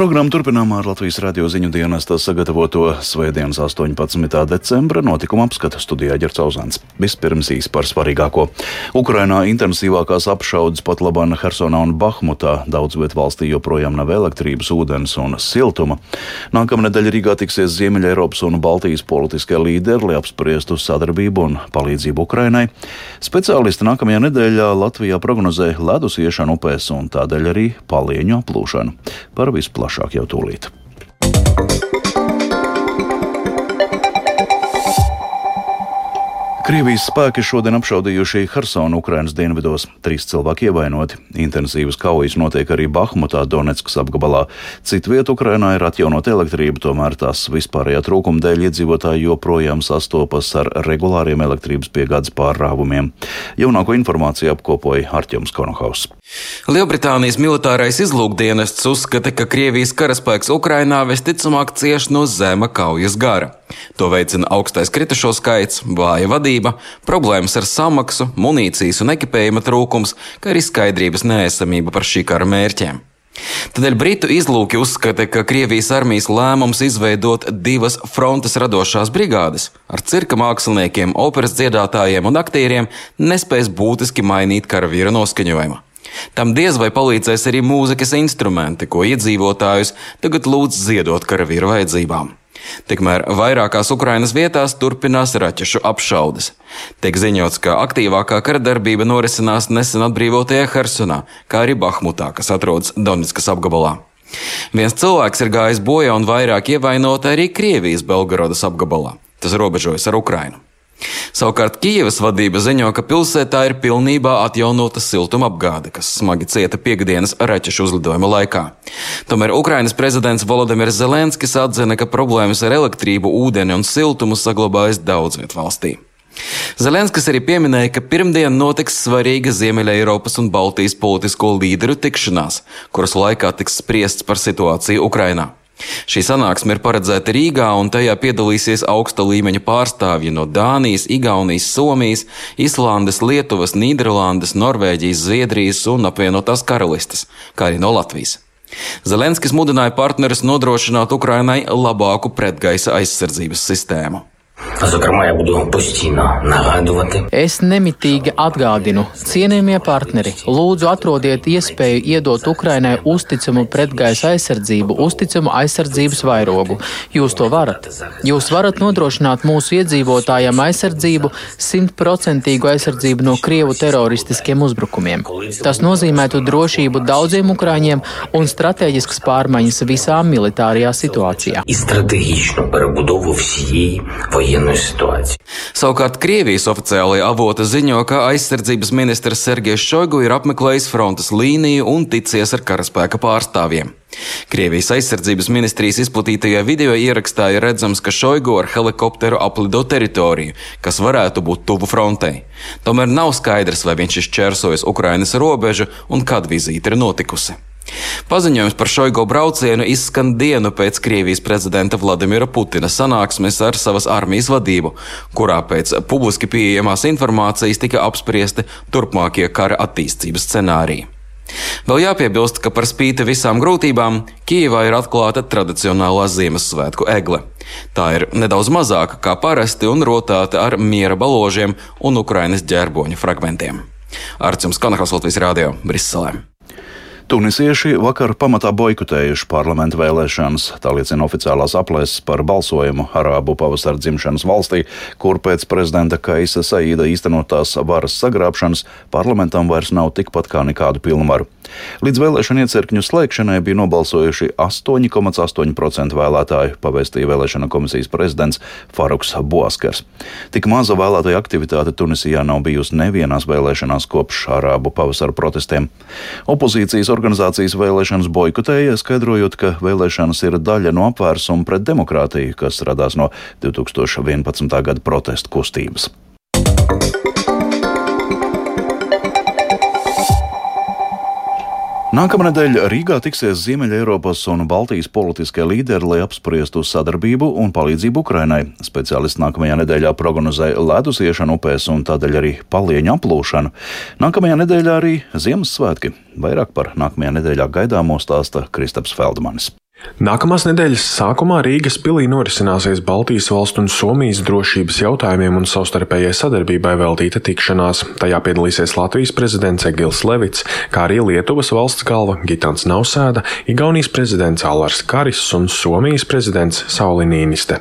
Programmu turpinām ar Latvijas radio ziņu dienesta sagatavoto Svētdienas 18. decembra notikuma apskata studijā Ģercauzāns. Vispirms īsi par svarīgāko. Ukrainā intensīvākās apšaudas pat Labana, Hersonā un Bahmutā. Daudz viet valstī joprojām nav elektrības, ūdens un siltuma. Nākamnedēļ Rīgā tiksies Ziemeļa Eiropas un Baltijas politiskie līderi, lai apspriestu sadarbību un palīdzību Ukrainai. Speciālisti nākamajā nedēļā Latvijā prognozē ledus iešanu upēs un tādēļ arī palieņu aplūšanu. Par visu plašāk jau tūlīt. Krievijas spēki šodien apšaudījuši Hersonu Ukrainas dienvidos. Trīs cilvēki ievainoti. Intensīvas kaujas notiek arī Bahmutā, Donetskas apgabalā. Citu vietu Ukrainā ir atjaunot elektrību, tomēr tās vispārējā trūkuma dēļ iedzīvotāji joprojām sastopas ar regulāriem elektrības piegādes pārrāvumiem. Jaunāko informāciju apkopoja Arķems Konohaus. Lielbritānijas militārais izlūkdienests uzskata, ka Krievijas karaspēks Ukrainā visticamāk cieš no zema kaujas gara. To veicina augstais kritušo skaits, vāja vadība, problēmas ar samaksu, munīcijas un ekipējuma trūkums, kā arī skaidrības neesamība par šī kara mērķiem. Tādēļ Britu izlūki uzskata, ka Krievijas armijas lēmums izveidot divas frontes radošās brigādes ar cirka māksliniekiem, operas dziedātājiem un aktieriem nespēs būtiski mainīt karavīra noskaņojumu. Tam diez vai palīdzēs arī mūzikas instrumenti, ko iedzīvotājus tagad lūdz ziedot karavīru vajadzībām. Tikmēr vairākās Ukrainas vietās turpinās raķešu apšaudes. Tiek ziņots, ka aktīvākā kara darbība norisinās nesen atbrīvotajā Hersonā, kā arī Bahmutā, kas atrodas Donetskas apgabalā. Viens cilvēks ir gājis bojā un vairāk ievainota arī Krievijas Belgorodas apgabalā. Tas robežojas ar Ukrainu. Savukārt Kijavas vadība ziņo, ka pilsētā ir pilnībā atjaunota siltuma apgāde, kas smagi cieta piekdienas raķešu uzlidojuma laikā. Tomēr Ukrainas prezidents Volodimirs Zelenskis atzina, ka problēmas ar elektrību, ūdeni un siltumu saglabājas daudz viet valstī. Zelenskis arī pieminēja, ka pirmdien notiks svarīga Ziemeļa Eiropas un Baltijas politisko līderu tikšanās, kuras laikā tiks spriests par situāciju Ukrainā. Šī sanāksme ir paredzēta Rīgā, un tajā piedalīsies augsta līmeņa pārstāvji no Dānijas, Igaunijas, Somijas, Islandes, Lietuvas, Nīderlandes, Norvēģijas, Zviedrijas un apvienotās karalistes, kā arī no Latvijas. Zelenskis mudināja partnerus nodrošināt Ukrainai labāku pretgaisa aizsardzības sistēmu. Зокрема, я буду постійно нагадувати. Es nemitīgi atgādinu, cienījamie partneri, lūdzu atrodiet iespēju iedot Ukrainai uzticamu pretgaisa aizsardzību, uzticamu aizsardzības vairogu. Jūs to varat. Jūs varat nodrošināt mūsu iedzīvotājiem aizsardzību, simtprocentīgu aizsardzību no Krievu teroristiskiem uzbrukumiem. Tas nozīmētu drošību daudziem Ukraiņiem un strateģiskas pārmaiņas visā militārajā situācijā. І стратегічну перебудову всієї воєнної ситуації. Savukārt Krievijas oficiālajie avoti ziņo, ka aizsardzības ministrs Sergejs Šoigu ir apmeklējis frontes līniju un ticies ar karaspēka pārstāvjiem. Krievijas aizsardzības ministrijas izplatītajā video ierakstā ir redzams, ka Šoigu ar helikopteru aplido teritoriju, kas varētu būt tuvu frontei. Tomēr nav skaidrs, vai viņš ir šķērsojis Ukrainas robežu un kad vizīte ir notikusi. Paziņojums par Šoigo braucienu izskan dienu pēc Krievijas prezidenta Vladimira Putina sanāksmes ar savas armijas vadību, kurā pēc publiski pieejamās informācijas tika apspriesti turpmākie kara attīstības scenāriji. Vēl jāpiebilst, ka par spīti visām grūtībām Kijivā ir atklāta tradicionālā Ziemassvētku egle. Tā ir nedaudz mazāka kā parasti un rotāta ar miera baložiem un Ukrainas ģērboņu fragmentiem. Arcums Kanahas Latvijas Rādio Briselē. Tunisieši vakar pamatā boikotējuši parlamentu vēlēšanas. Tā liecina oficiālās aplēses par balsojumu Arābu pavasara dzimšanas valstī, kur pēc prezidenta Kaisa Saīda īstenotās varas sagrābšanas parlamentam vairs nav tikpat kā nekādu pilnvaru. Līdz vēlēšanu iecirkņu slēgšanai bija nobalsojuši 8,8% vēlētāju, pavēstīja vēlēšana komisijas prezidents Faruks Boaskers. Tik maza vēlētāja aktivitāte Tunisijā nav bijusi nevienās vēlēšanās kopš Arābu pavasara protestiem. Opozīcijas organizācijas vēlēšanas boikotēja, skaidrojot, ka vēlēšanas ir daļa no apvērsuma pret demokrātiju, kas radās no 2011. gada protestu kustības. Nākamnedēļ Rīgā tiksies Ziemeļa Eiropas un Baltijas politiskie līderi, lai apspriestu sadarbību un palīdzību Ukrainai. Speciālisti nākamajā nedēļā prognozē ledus iešanu upēs un tādēļ arī palieņu aplūšanu. Nākamajā nedēļā arī Ziemassvētki. Vairāk par nākamajā nedēļā gaidāmo stāsta Kristaps Feldmanis. Nākamās nedēļas sākumā Rīgas pilī norisināsies Baltijas valstu un Somijas drošības jautājumiem un savstarpējai sadarbībai veltīta tikšanās. Tajā piedalīsies Latvijas prezidents Egils Levits, kā arī Lietuvas valsts galva Gitans Nausēda, Igaunijas prezidents Alars Karis un Somijas prezidents Sauli Nīniste.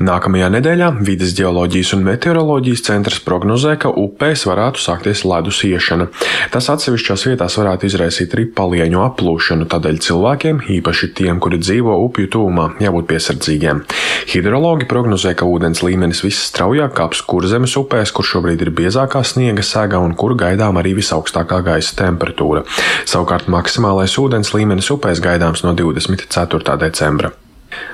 Nākamajā nedēļā Vides geoloģijas un meteoroloģijas centrs prognozē, ka upēs varētu sākties ledus iešana. Tas atsevišķās vietās varētu izraisīt arī palieņu aplūšanu, tādēļ cilvēkiem, īpaši tiem, kuri dzīvo upju tūmā, jābūt piesardzīgiem. Hidrologi prognozē, ka ūdens līmenis visstraujāk kāps kurzemes upēs, kur šobrīd ir biezākā sniega sēga un kur gaidām arī visaugstākā gaisa temperatūra. Savukārt maksimālais ūdens līmenis upēs gaidāms no 24. decembra.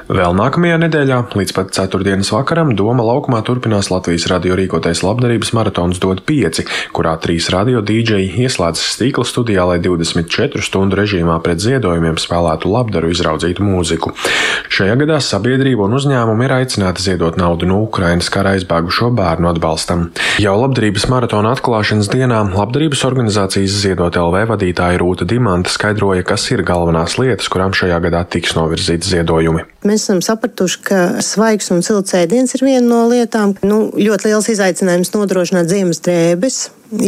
Vēl nākamajā nedēļā, līdz pat ceturtdienas vakaram, Doma laukumā turpinās Latvijas radio rīkotais labdarības maratons DOT 5, kurā trīs radio dīdžeji ieslēdzas stīkla studijā, lai 24 stundu režīmā pret ziedojumiem spēlētu labdaru izraudzītu mūziku. Šajā gadā sabiedrība un uzņēmumi ir aicināti ziedot naudu no Ukrainas kara aizbēgušo bērnu atbalstam. Jau labdarības maratona atklāšanas dienā labdarības organizācijas Ziedot LV vadītāja Rūta Dimanta skaidroja, kas ir galvenās lietas, kurām šajā gadā tiks novirzīti ziedojumi. Mēs esam sapratuši, ka svaigs un silts ēdiens ir viena no lietām. Nu, ļoti liels izaicinājums nodrošināt ziemas drēbes,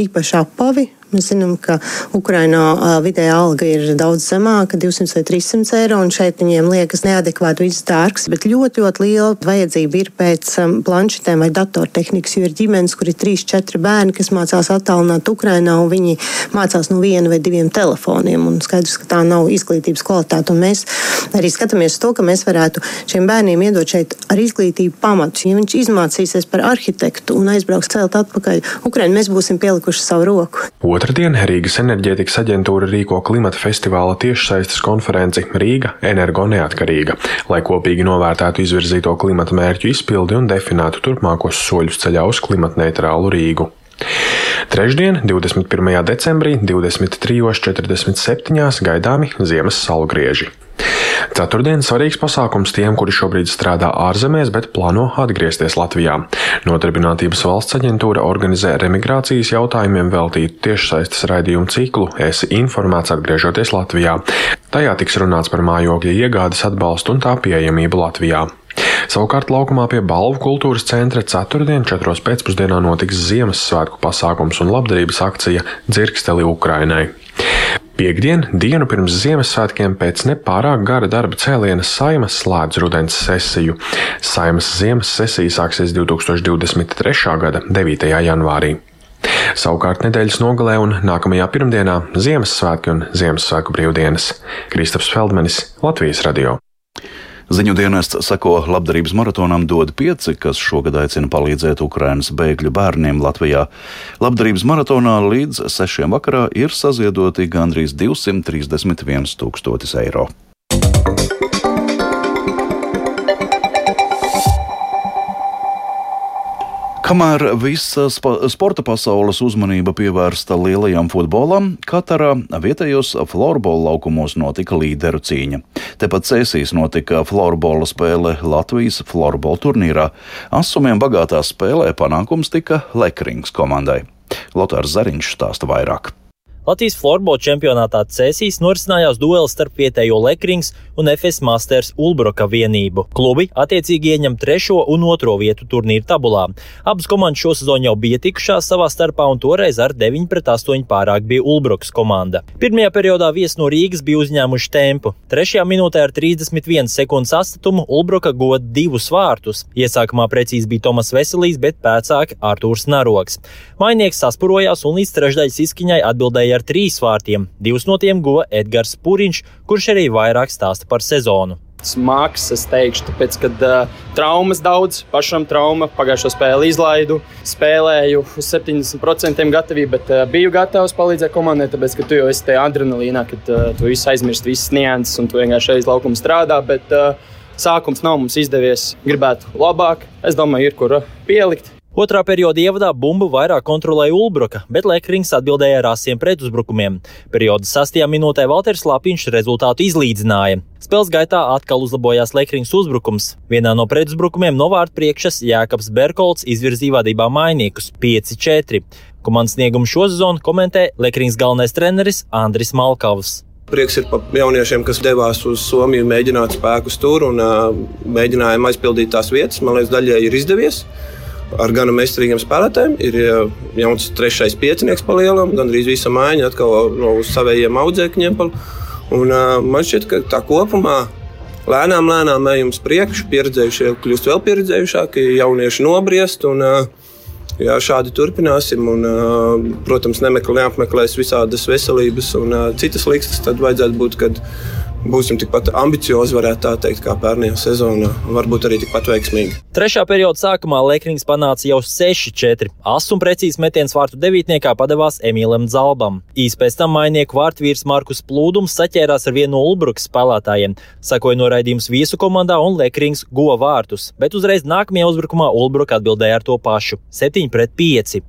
īpaši apavi Mēs zinām, ka Ukrainā vidējā alga ir daudz zemāka, 200 vai 300 eiro, un šeit viņiem liekas neadekvāti viss dārgs, bet ļoti, ļoti liela vajadzība ir pēc planšetēm vai datortehnikas, jo ir ģimenes, kur ir 3-4 bērni, kas mācās attālināt Ukrainā, un viņi mācās no viena vai diviem telefoniem, un skaidrs, ka tā nav izglītības kvalitāte. Un mēs arī skatāmies to, ka mēs varētu šiem bērniem iedot šeit ar izglītību pamatus. Ja viņš izmācīsies par arhitektu un aizbrauks celt atpakaļ Ukraiņu, mēs būsim pielikuši savu roku. Otradien Rīgas enerģētikas aģentūra rīko klimata festivāla tiešsaistes konferenci Rīga energo neatkarīga, lai kopīgi novērtētu izvirzīto klimata mērķu izpildi un definētu turpmākos soļus ceļā uz klimatneitrālu Rīgu. Trešdien, 21. decembrī, 23.47. gaidāmi ziemas salgrieži. Ceturtdien svarīgs pasākums tiem, kuri šobrīd strādā ārzemēs, bet plāno atgriezties Latvijā. Nodarbinātības valsts aģentūra organizē remigrācijas jautājumiem veltītu tiešsaistes raidījumu ciklu Esi informēts atgriežoties Latvijā. Tajā tiks runāts par mājokļa iegādes atbalstu un tā pieejamību Latvijā. Savukārt laukumā pie Balvu kultūras centra ceturtdien, 4. pēcpusdienā notiks Ziemassvētku pasākums un labdarības akcija Dzirksteli Ukrainai. Piektdien, dienu pirms Ziemassvētkiem, pēc nepārāk gara darba cēliena Saimas slēdz rudens sesiju. Saimas ziemas sesija sāksies 2023. gada 9. janvārī. Savukārt nedēļas nogalē un nākamajā pirmdienā Ziemassvētki un Ziemassvētku brīvdienas. Kristaps Feldmanis, Latvijas radio. Ziņu dienests sako labdarības maratonam dod pieci, kas šogad aicina palīdzēt Ukrainas bēgļu bērniem Latvijā. Labdarības maratonā līdz sešiem vakarā ir saziedoti gandrīz 231 tūkstotis eiro. Kamēr visa sporta pasaules uzmanība pievērsta lielajam futbolam, Katarā vietējos florbola laukumos notika līderu cīņa. Tepat Cēsīs notika florbola spēle Latvijas florbola turnīrā. Asumiem bagātā spēlē panākums tika Lekrings komandai. Lotārs Zariņš stāsta vairāk. Latvijas florbola čempionātā Cēsīs norisinājās duels starp vietējo Lekrings un FS Masters Ulbroka vienību. Klubi attiecīgi ieņem trešo un otro vietu turnīra tabulā. Abas komandas šosezon jau bija tikušās savā starpā un toreiz ar 9 pret 8 pārāk bija Ulbrokas komanda. Pirmajā periodā viesi no Rīgas bija uzņēmuši tempu. Trešajā minūtē ar 31 sekundes astatumu Ulbroka goda divus vārtus. Iesākumā precīzi bija Tomas Veselīs, bet pēcāk Artūrs Naroks. Mainieks saspurojās un līdz trešdaļas izskaņai atbildēja ar trīs vārtiem. Divus no tiem guva Edgars Pūriņš, kurš arī vairāk stāsta par sezonu. Smags, es teikšu, tāpēc, ka uh, traumas daudz, pašam trauma, pagājušo spēli izlaidu, spēlēju uz 70% gatavību, bet uh, biju gatavs palīdzēt komandai, tāpēc, ka tu jau esi tajā adrenalīnā, kad uh, tu visu aizmirsti, visas nianses, un tu vienkārši aiz laukuma strādā. Bet, uh, Sākums nav mums izdevies, gribētu labāk. Es domāju, ir kur pielikt. Otrā perioda ievadā bumbu vairāk kontrolēja Ulbruka, bet Lekrings atbildēja ar asiem pretuzbrukumiem. Perioda sastajā minūtē Valters Lapiņš rezultātu izlīdzināja. Spēles gaitā atkal uzlabojās Lekrings uzbrukums. Vienā no pretuzbrukumiem no vārtu priekšas Jēkabs Berkolts izvirzīja vadībā mainīgus 5-4. Komandas sniegumu šo sezonu komentē Lekrings galvenais treneris Andris Malkavs. Prieks ir par jauniešiem, kas devās uz Somiju, mēģināt spēkus tur un uh, mēģinājām aizpildīt tās vietas. Man liekas, daļai ir izdevies. Ar gana meistarīgiem spēlētājiem ir jauns trešais piecinieks pa lielam, gandrīz visa mājiņa atkal no saviem audzēkņiem. Un, man šķiet, ka tā kopumā lēnām, lēnām ejam uz priekšu, pieredzējušie kļūst vēl pieredzējušāki, jaunieši nobriest. Un, Jā, šādi turpināsim. Un, protams, nemeklē, neapmeklēs visādas veselības un citas likstas. Tad vajadzētu būt, kad būsim tikpat ambiciozi, varētu tā teikt, kā pērnējā sezonā, varbūt arī tikpat veiksmīgi. Trešā perioda sākumā Lekrings panāca jau 6-4. Asts un precīzi metiens vārtu devītniekā padevās Emīlam Zalbam. Īs pēc tam mainieku vārtvīrs Markus Plūdums saķērās ar vienu no Ulbrukas spēlētājiem. Sakoja noraidījums viesu komandā un Lekrings guva vārtus, bet uzreiz nākamajā uzbrukumā Ulbruka atbildēja ar to pašu - 7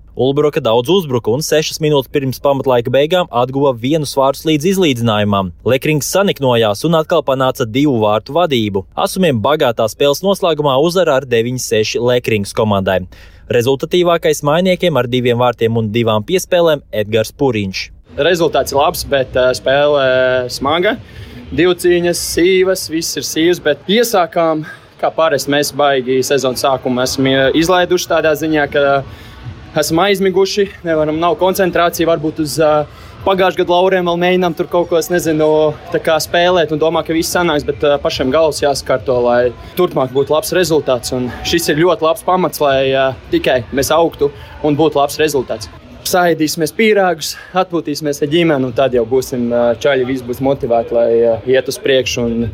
pret 5. Ulbroka daudz uzbruka un 6 minūtes pirms pamatlaika beigām atguva vienu svārus līdz izlīdzinājumam. Lekrings saniknojās un atkal panāca divu vārtu vadību. Asumiem bagātā spēles noslēgumā uzvara ar 9-6 Lekrings komandai. Rezultatīvākais mainiekiem ar diviem vārtiem un divām piespēlēm Edgars Puriņš. Rezultāts ir labs, bet uh, spēle smaga. Divu cīņas, sīvas, viss ir sīvs, bet iesākām, kā parasti mēs baigi sezonas sākumu esam izlaiduši tādā ziņā, ka esam aizmiguši, nevaram, nav koncentrācija varbūt uz uh, pagājušā gada lauriem, vēl mēģinām tur kaut ko, nezinu, spēlēt un domā, ka viss sanāks, bet uh, pašam galvas jāsakārto, lai turpmāk būtu labs rezultāts. Un šis ir ļoti labs pamats, lai uh, tikai mēs augtu un būtu labs rezultāts. Sāidīsimies pīrāgus, atpūtīsimies ar ģimeni, un tad jau būsim čaļi, visi būs motivēti, lai iet uz priekšu un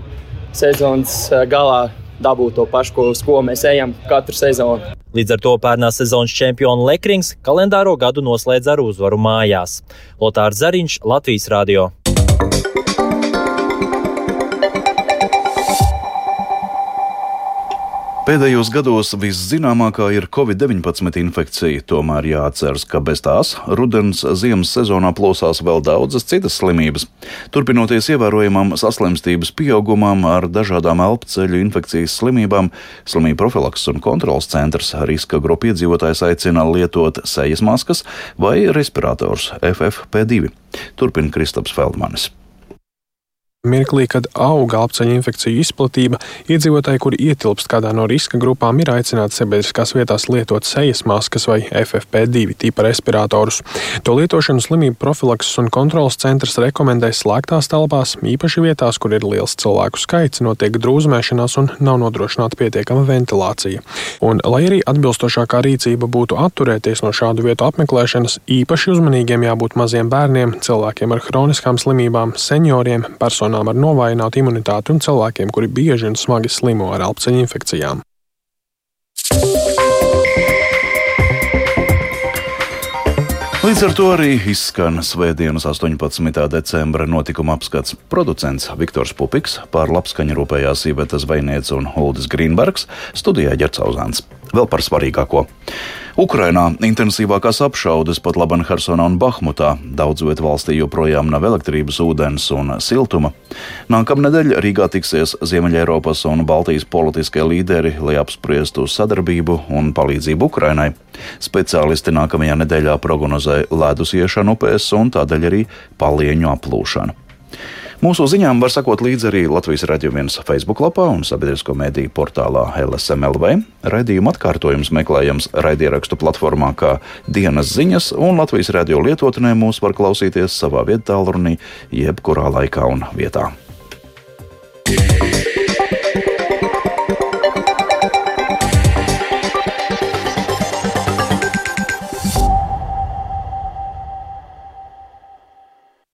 sezonas galā dabūt to pašu, ko, uz ko mēs ejam katru sezonu. Līdz ar to pērnā sezonas čempionu Lekrings kalendāro gadu noslēdz ar uzvaru mājās. Lotārs Zariņš, Latvijas Radio. Pēdējos gados viszināmākā ir Covid-19 infekcija, tomēr jāatceras, ka bez tās rudens ziemas sezonā plosās vēl daudzas citas slimības. Turpinoties ievērojamam saslimstības pieaugumam ar dažādām elpceļu infekcijas slimībām, slimību profilakses un kontrolas centrs riska grupu iedzīvotājs aicina lietot sejas maskas vai respirators FFP2. Turpina Kristaps Feldmanis. Mirklī, kad auga apceļu infekciju izplatība, iedzīvotāji, kuri ietilpst kādā no riska grupām, ir aicināti sabiedriskās vietās lietot sejas maskas vai FFP2 tipa respiratorus. To lietošanu slimību profilakses un kontrolas centrs rekomendē slēgtās telpās, īpaši vietās, kur ir liels cilvēku skaits, notiek drūzmēšanās un nav nodrošināta pietiekama ventilācija. Un, lai arī atbilstošākā rīcība būtu atturēties no šādu vietu apmeklēšanas, īpaši uzmanīgiem jābūt maziem bērniem, cilvēkiem ar hroniskām slimībām, senioriem, personām personām ar novājinātu imunitāti un cilvēkiem, kuri bieži un smagi slimo ar elpceļu infekcijām. Līdz ar to arī izskan Svētdienas 18. decembra notikuma apskats. Producents Viktors Pupiks, pār labskaņu rūpējās Iveta Zvejniece un Uldis Grīnbergs, studijā Ģercauzāns. Vēl par svarīgāko. Ukrainā intensīvākās apšaudes pat Laban Hersonā un Bahmutā. Daudz vietu valstī joprojām nav elektrības, ūdens un siltuma. Nākamnedēļ Rīgā tiksies Ziemeļeiropas un Baltijas politiskie līderi, lai apspriestu sadarbību un palīdzību Ukrainai. Speciālisti nākamajā nedēļā prognozē ledus iešanu upēs un tādēļ arī palieņu aplūšanu. Mūsu ziņām var sekot līdzi arī Latvijas radio viens Facebook lapā un sabiedrisko mediju portālā LSMLV. Raidījuma atkārtojums meklējams raidierakstu platformā kā dienas ziņas, un Latvijas radio lietotnē mūs var klausīties savā vietā, tālrunī, jebkurā laikā un vietā.